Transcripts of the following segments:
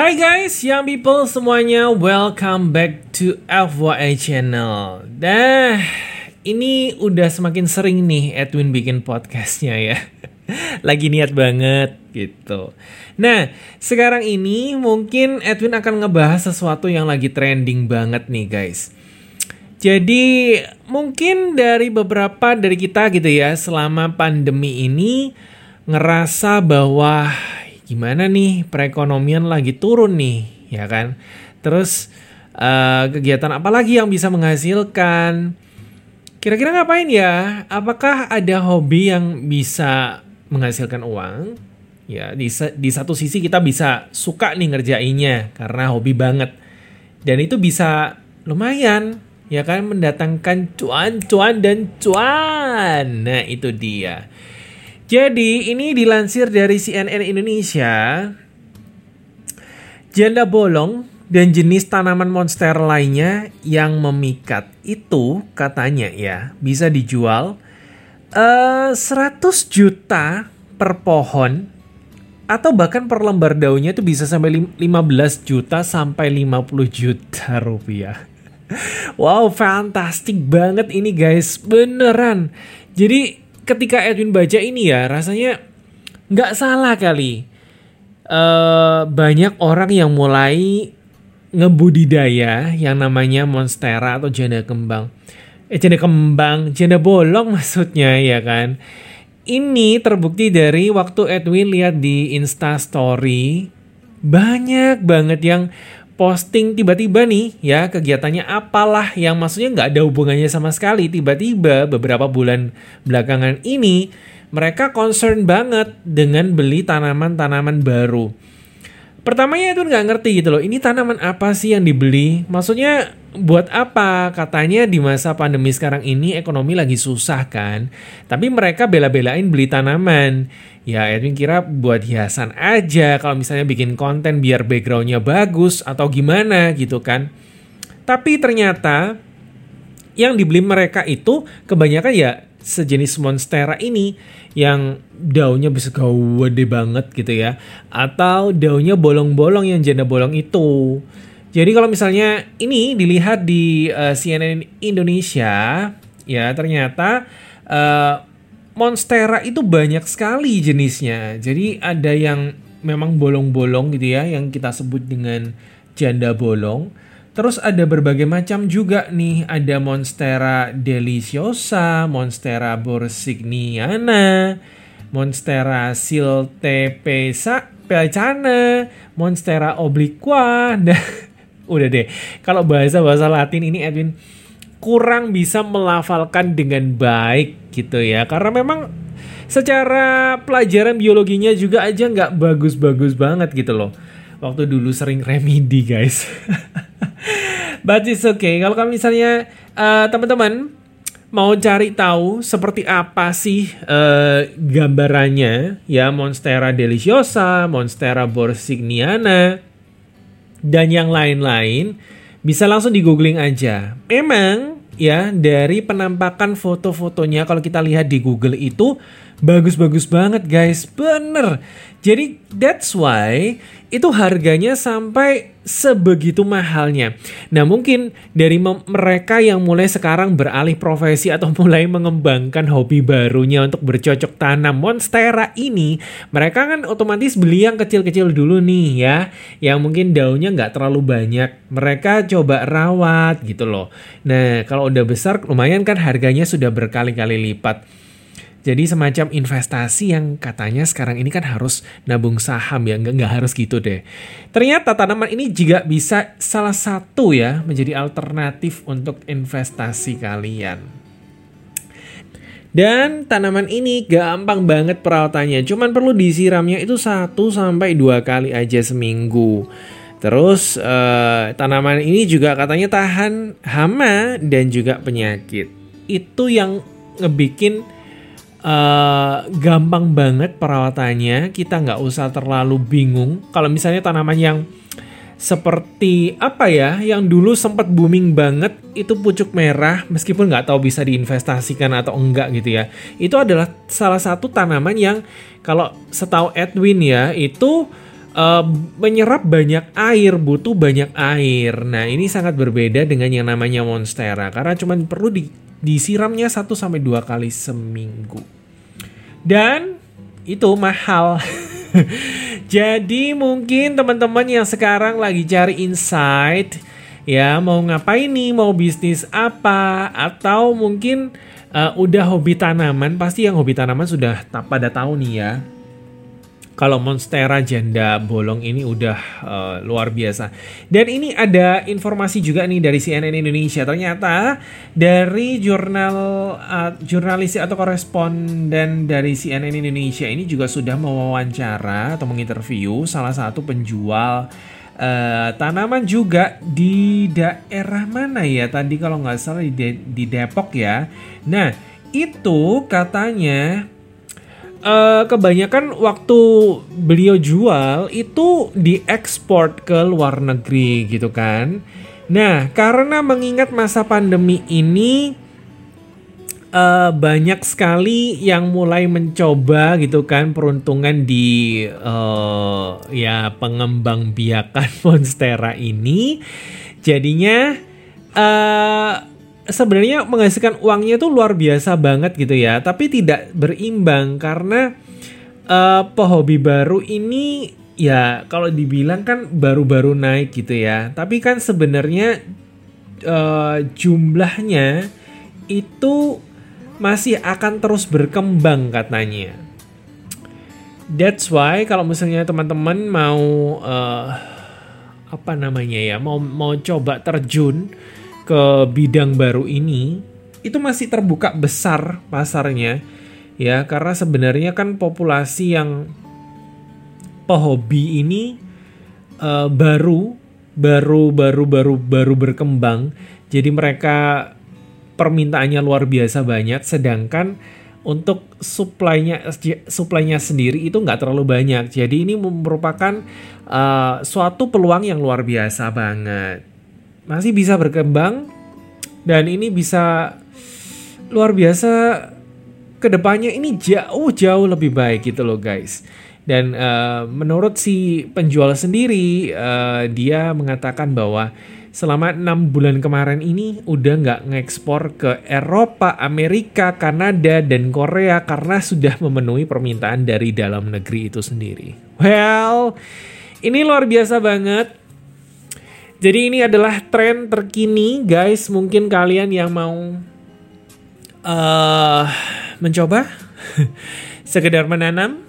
Hai guys, young people semuanya, welcome back to FYI channel. Dah, ini udah semakin sering nih Edwin bikin podcastnya ya. Lagi niat banget gitu. Nah, sekarang ini mungkin Edwin akan ngebahas sesuatu yang lagi trending banget nih guys. Jadi mungkin dari beberapa dari kita gitu ya selama pandemi ini ngerasa bahwa gimana nih perekonomian lagi turun nih, ya kan? Terus uh, kegiatan apa lagi yang bisa menghasilkan? Kira-kira ngapain ya? Apakah ada hobi yang bisa menghasilkan uang? Ya, di, di satu sisi kita bisa suka nih ngerjainnya karena hobi banget. Dan itu bisa lumayan, ya kan? Mendatangkan cuan-cuan dan cuan. Nah, itu dia. Jadi ini dilansir dari CNN Indonesia, janda bolong dan jenis tanaman monster lainnya yang memikat itu katanya ya bisa dijual uh, eh, 100 juta per pohon atau bahkan per lembar daunnya itu bisa sampai 15 juta sampai 50 juta rupiah. Wow, fantastik banget ini guys, beneran. Jadi ketika Edwin baca ini ya rasanya nggak salah kali. Uh, banyak orang yang mulai ngebudidaya yang namanya monstera atau janda kembang. Eh janda kembang, janda bolong maksudnya ya kan. Ini terbukti dari waktu Edwin lihat di Insta Story banyak banget yang posting tiba-tiba nih ya kegiatannya apalah yang maksudnya nggak ada hubungannya sama sekali. Tiba-tiba beberapa bulan belakangan ini mereka concern banget dengan beli tanaman-tanaman baru pertamanya itu nggak ngerti gitu loh ini tanaman apa sih yang dibeli? Maksudnya buat apa? Katanya di masa pandemi sekarang ini ekonomi lagi susah kan? Tapi mereka bela-belain beli tanaman. Ya Edwin kira buat hiasan aja kalau misalnya bikin konten biar backgroundnya bagus atau gimana gitu kan? Tapi ternyata yang dibeli mereka itu kebanyakan ya sejenis monstera ini yang daunnya bisa gede banget gitu ya. Atau daunnya bolong-bolong yang janda bolong itu. Jadi kalau misalnya ini dilihat di uh, eh, CNN Indonesia ya ternyata uh, monstera itu banyak sekali jenisnya. Jadi ada yang memang bolong-bolong gitu ya yang kita sebut dengan janda bolong Terus ada berbagai macam juga nih, ada Monstera deliciosa, Monstera borsigniana, Monstera siltepesa, pelcana, Monstera obliqua, dan udah deh. Kalau bahasa-bahasa Latin ini Edwin kurang bisa melafalkan dengan baik gitu ya, karena memang secara pelajaran biologinya juga aja nggak bagus-bagus banget gitu loh. Waktu dulu sering remedi guys. But it's okay. Kalau kamu misalnya uh, teman-teman mau cari tahu seperti apa sih uh, gambarannya ya Monstera deliciosa, Monstera borsigniana dan yang lain-lain bisa langsung di googling aja. Memang ya dari penampakan foto-fotonya kalau kita lihat di Google itu bagus-bagus banget guys, bener. Jadi that's why itu harganya sampai sebegitu mahalnya. Nah mungkin dari mereka yang mulai sekarang beralih profesi atau mulai mengembangkan hobi barunya untuk bercocok tanam monstera ini, mereka kan otomatis beli yang kecil-kecil dulu nih ya, yang mungkin daunnya nggak terlalu banyak. Mereka coba rawat gitu loh. Nah kalau udah besar lumayan kan harganya sudah berkali-kali lipat. Jadi semacam investasi yang katanya sekarang ini kan harus nabung saham ya, nggak, nggak harus gitu deh. Ternyata tanaman ini juga bisa salah satu ya menjadi alternatif untuk investasi kalian. Dan tanaman ini gampang banget perawatannya, cuman perlu disiramnya itu satu sampai dua kali aja seminggu. Terus eh, tanaman ini juga katanya tahan hama dan juga penyakit. Itu yang ngebikin uh, gampang banget perawatannya. Kita nggak usah terlalu bingung. Kalau misalnya tanaman yang seperti apa ya yang dulu sempat booming banget itu pucuk merah meskipun nggak tahu bisa diinvestasikan atau enggak gitu ya. Itu adalah salah satu tanaman yang kalau setahu Edwin ya itu uh, menyerap banyak air, butuh banyak air. Nah, ini sangat berbeda dengan yang namanya Monstera karena cuma perlu di, disiramnya 1 sampai 2 kali seminggu. Dan itu mahal. Jadi mungkin teman-teman yang sekarang lagi cari insight ya mau ngapain nih, mau bisnis apa atau mungkin uh, udah hobi tanaman, pasti yang hobi tanaman sudah pada tahu nih ya kalau Monstera janda bolong ini udah uh, luar biasa. Dan ini ada informasi juga nih dari CNN Indonesia. Ternyata dari jurnal uh, jurnalis atau koresponden dari CNN Indonesia ini juga sudah mewawancara atau menginterview salah satu penjual uh, tanaman juga di daerah mana ya? Tadi kalau nggak salah di, De di Depok ya. Nah itu katanya uh, kebanyakan waktu beliau jual itu diekspor ke luar negeri gitu kan. Nah, karena mengingat masa pandemi ini uh, banyak sekali yang mulai mencoba gitu kan peruntungan di uh, ya pengembang biakan monstera ini, jadinya uh, sebenarnya menghasilkan uangnya tuh luar biasa banget gitu ya, tapi tidak berimbang karena uh, pehobi baru ini ya kalau dibilang kan baru-baru naik gitu ya, tapi kan sebenarnya uh, jumlahnya itu masih akan terus berkembang katanya. That's why kalau misalnya teman-teman mau uh, apa namanya ya, mau mau coba terjun ke bidang baru ini itu masih terbuka besar pasarnya ya. Karena sebenarnya kan populasi yang pehobi ini uh, baru baru baru baru baru berkembang. Jadi mereka permintaannya luar biasa banyak sedangkan untuk suplainya suplainya sendiri itu nggak terlalu banyak. Jadi ini merupakan uh, suatu peluang yang luar biasa banget masih bisa berkembang dan ini bisa luar biasa ke depannya ini jauh jauh lebih baik gitu loh guys dan uh, menurut si penjual sendiri uh, dia mengatakan bahwa selama enam bulan kemarin ini udah nggak ngekspor ke Eropa, Amerika, Kanada, dan Korea karena sudah memenuhi permintaan dari dalam negeri itu sendiri. Well, ini luar biasa banget. Jadi ini adalah tren terkini, guys. Mungkin kalian yang mau uh, mencoba, sekedar menanam,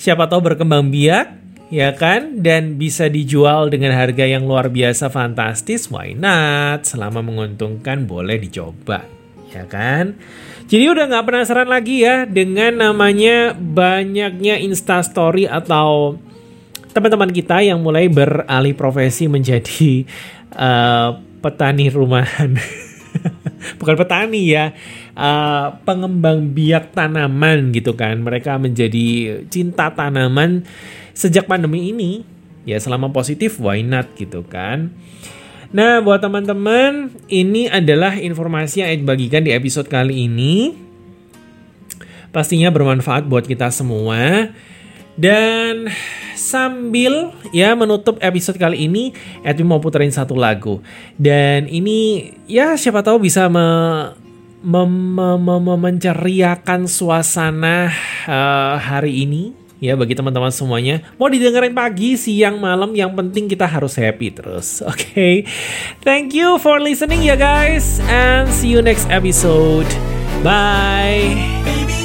siapa tahu berkembang biak, ya kan? Dan bisa dijual dengan harga yang luar biasa fantastis. Why not? Selama menguntungkan, boleh dicoba, ya kan? Jadi udah nggak penasaran lagi ya dengan namanya banyaknya instastory atau teman-teman kita yang mulai beralih profesi menjadi uh, petani rumahan. Bukan petani ya, uh, pengembang biak tanaman gitu kan. Mereka menjadi cinta tanaman sejak pandemi ini. Ya selama positif why not gitu kan. Nah buat teman-teman ini adalah informasi yang saya bagikan di episode kali ini. Pastinya bermanfaat buat kita semua. Dan sambil ya menutup episode kali ini, Edwin mau puterin satu lagu. Dan ini ya siapa tahu bisa me, me, me, me, me menceriakan suasana uh, hari ini ya bagi teman-teman semuanya. Mau didengerin pagi, siang, malam, yang penting kita harus happy terus. Oke. Okay? Thank you for listening ya guys and see you next episode. Bye.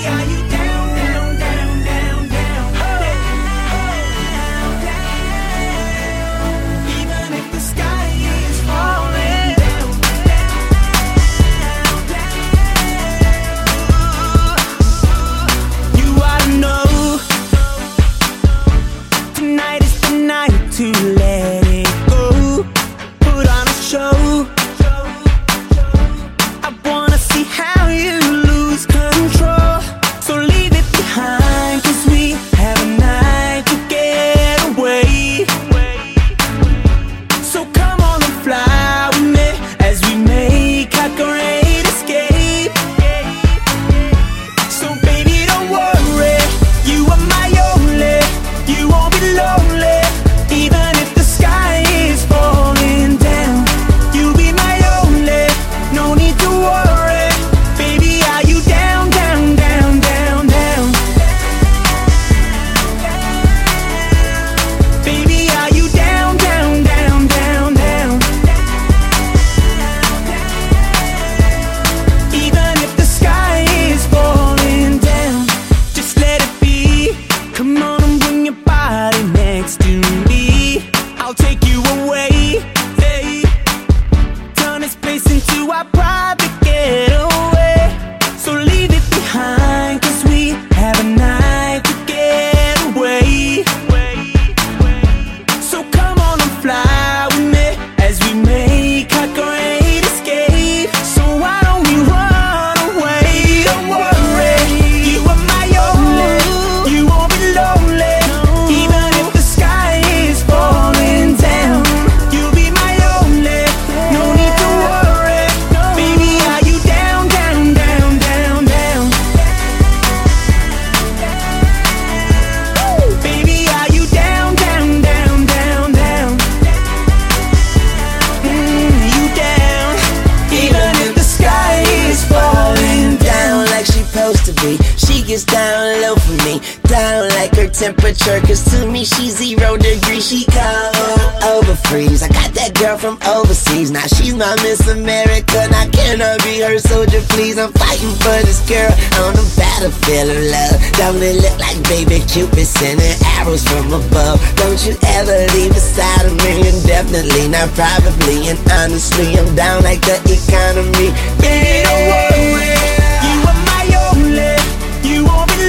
Down low for me, down like her temperature. Cause to me, she's zero degrees. She cold over freeze. I got that girl from overseas. Now she's my Miss America. Now can I be her soldier, please? I'm fighting for this girl on the battlefield of love. Don't it look like baby Cupid sending arrows from above? Don't you ever leave beside of me indefinitely, not probably. And honestly, I'm down like the economy. Yeah,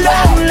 love.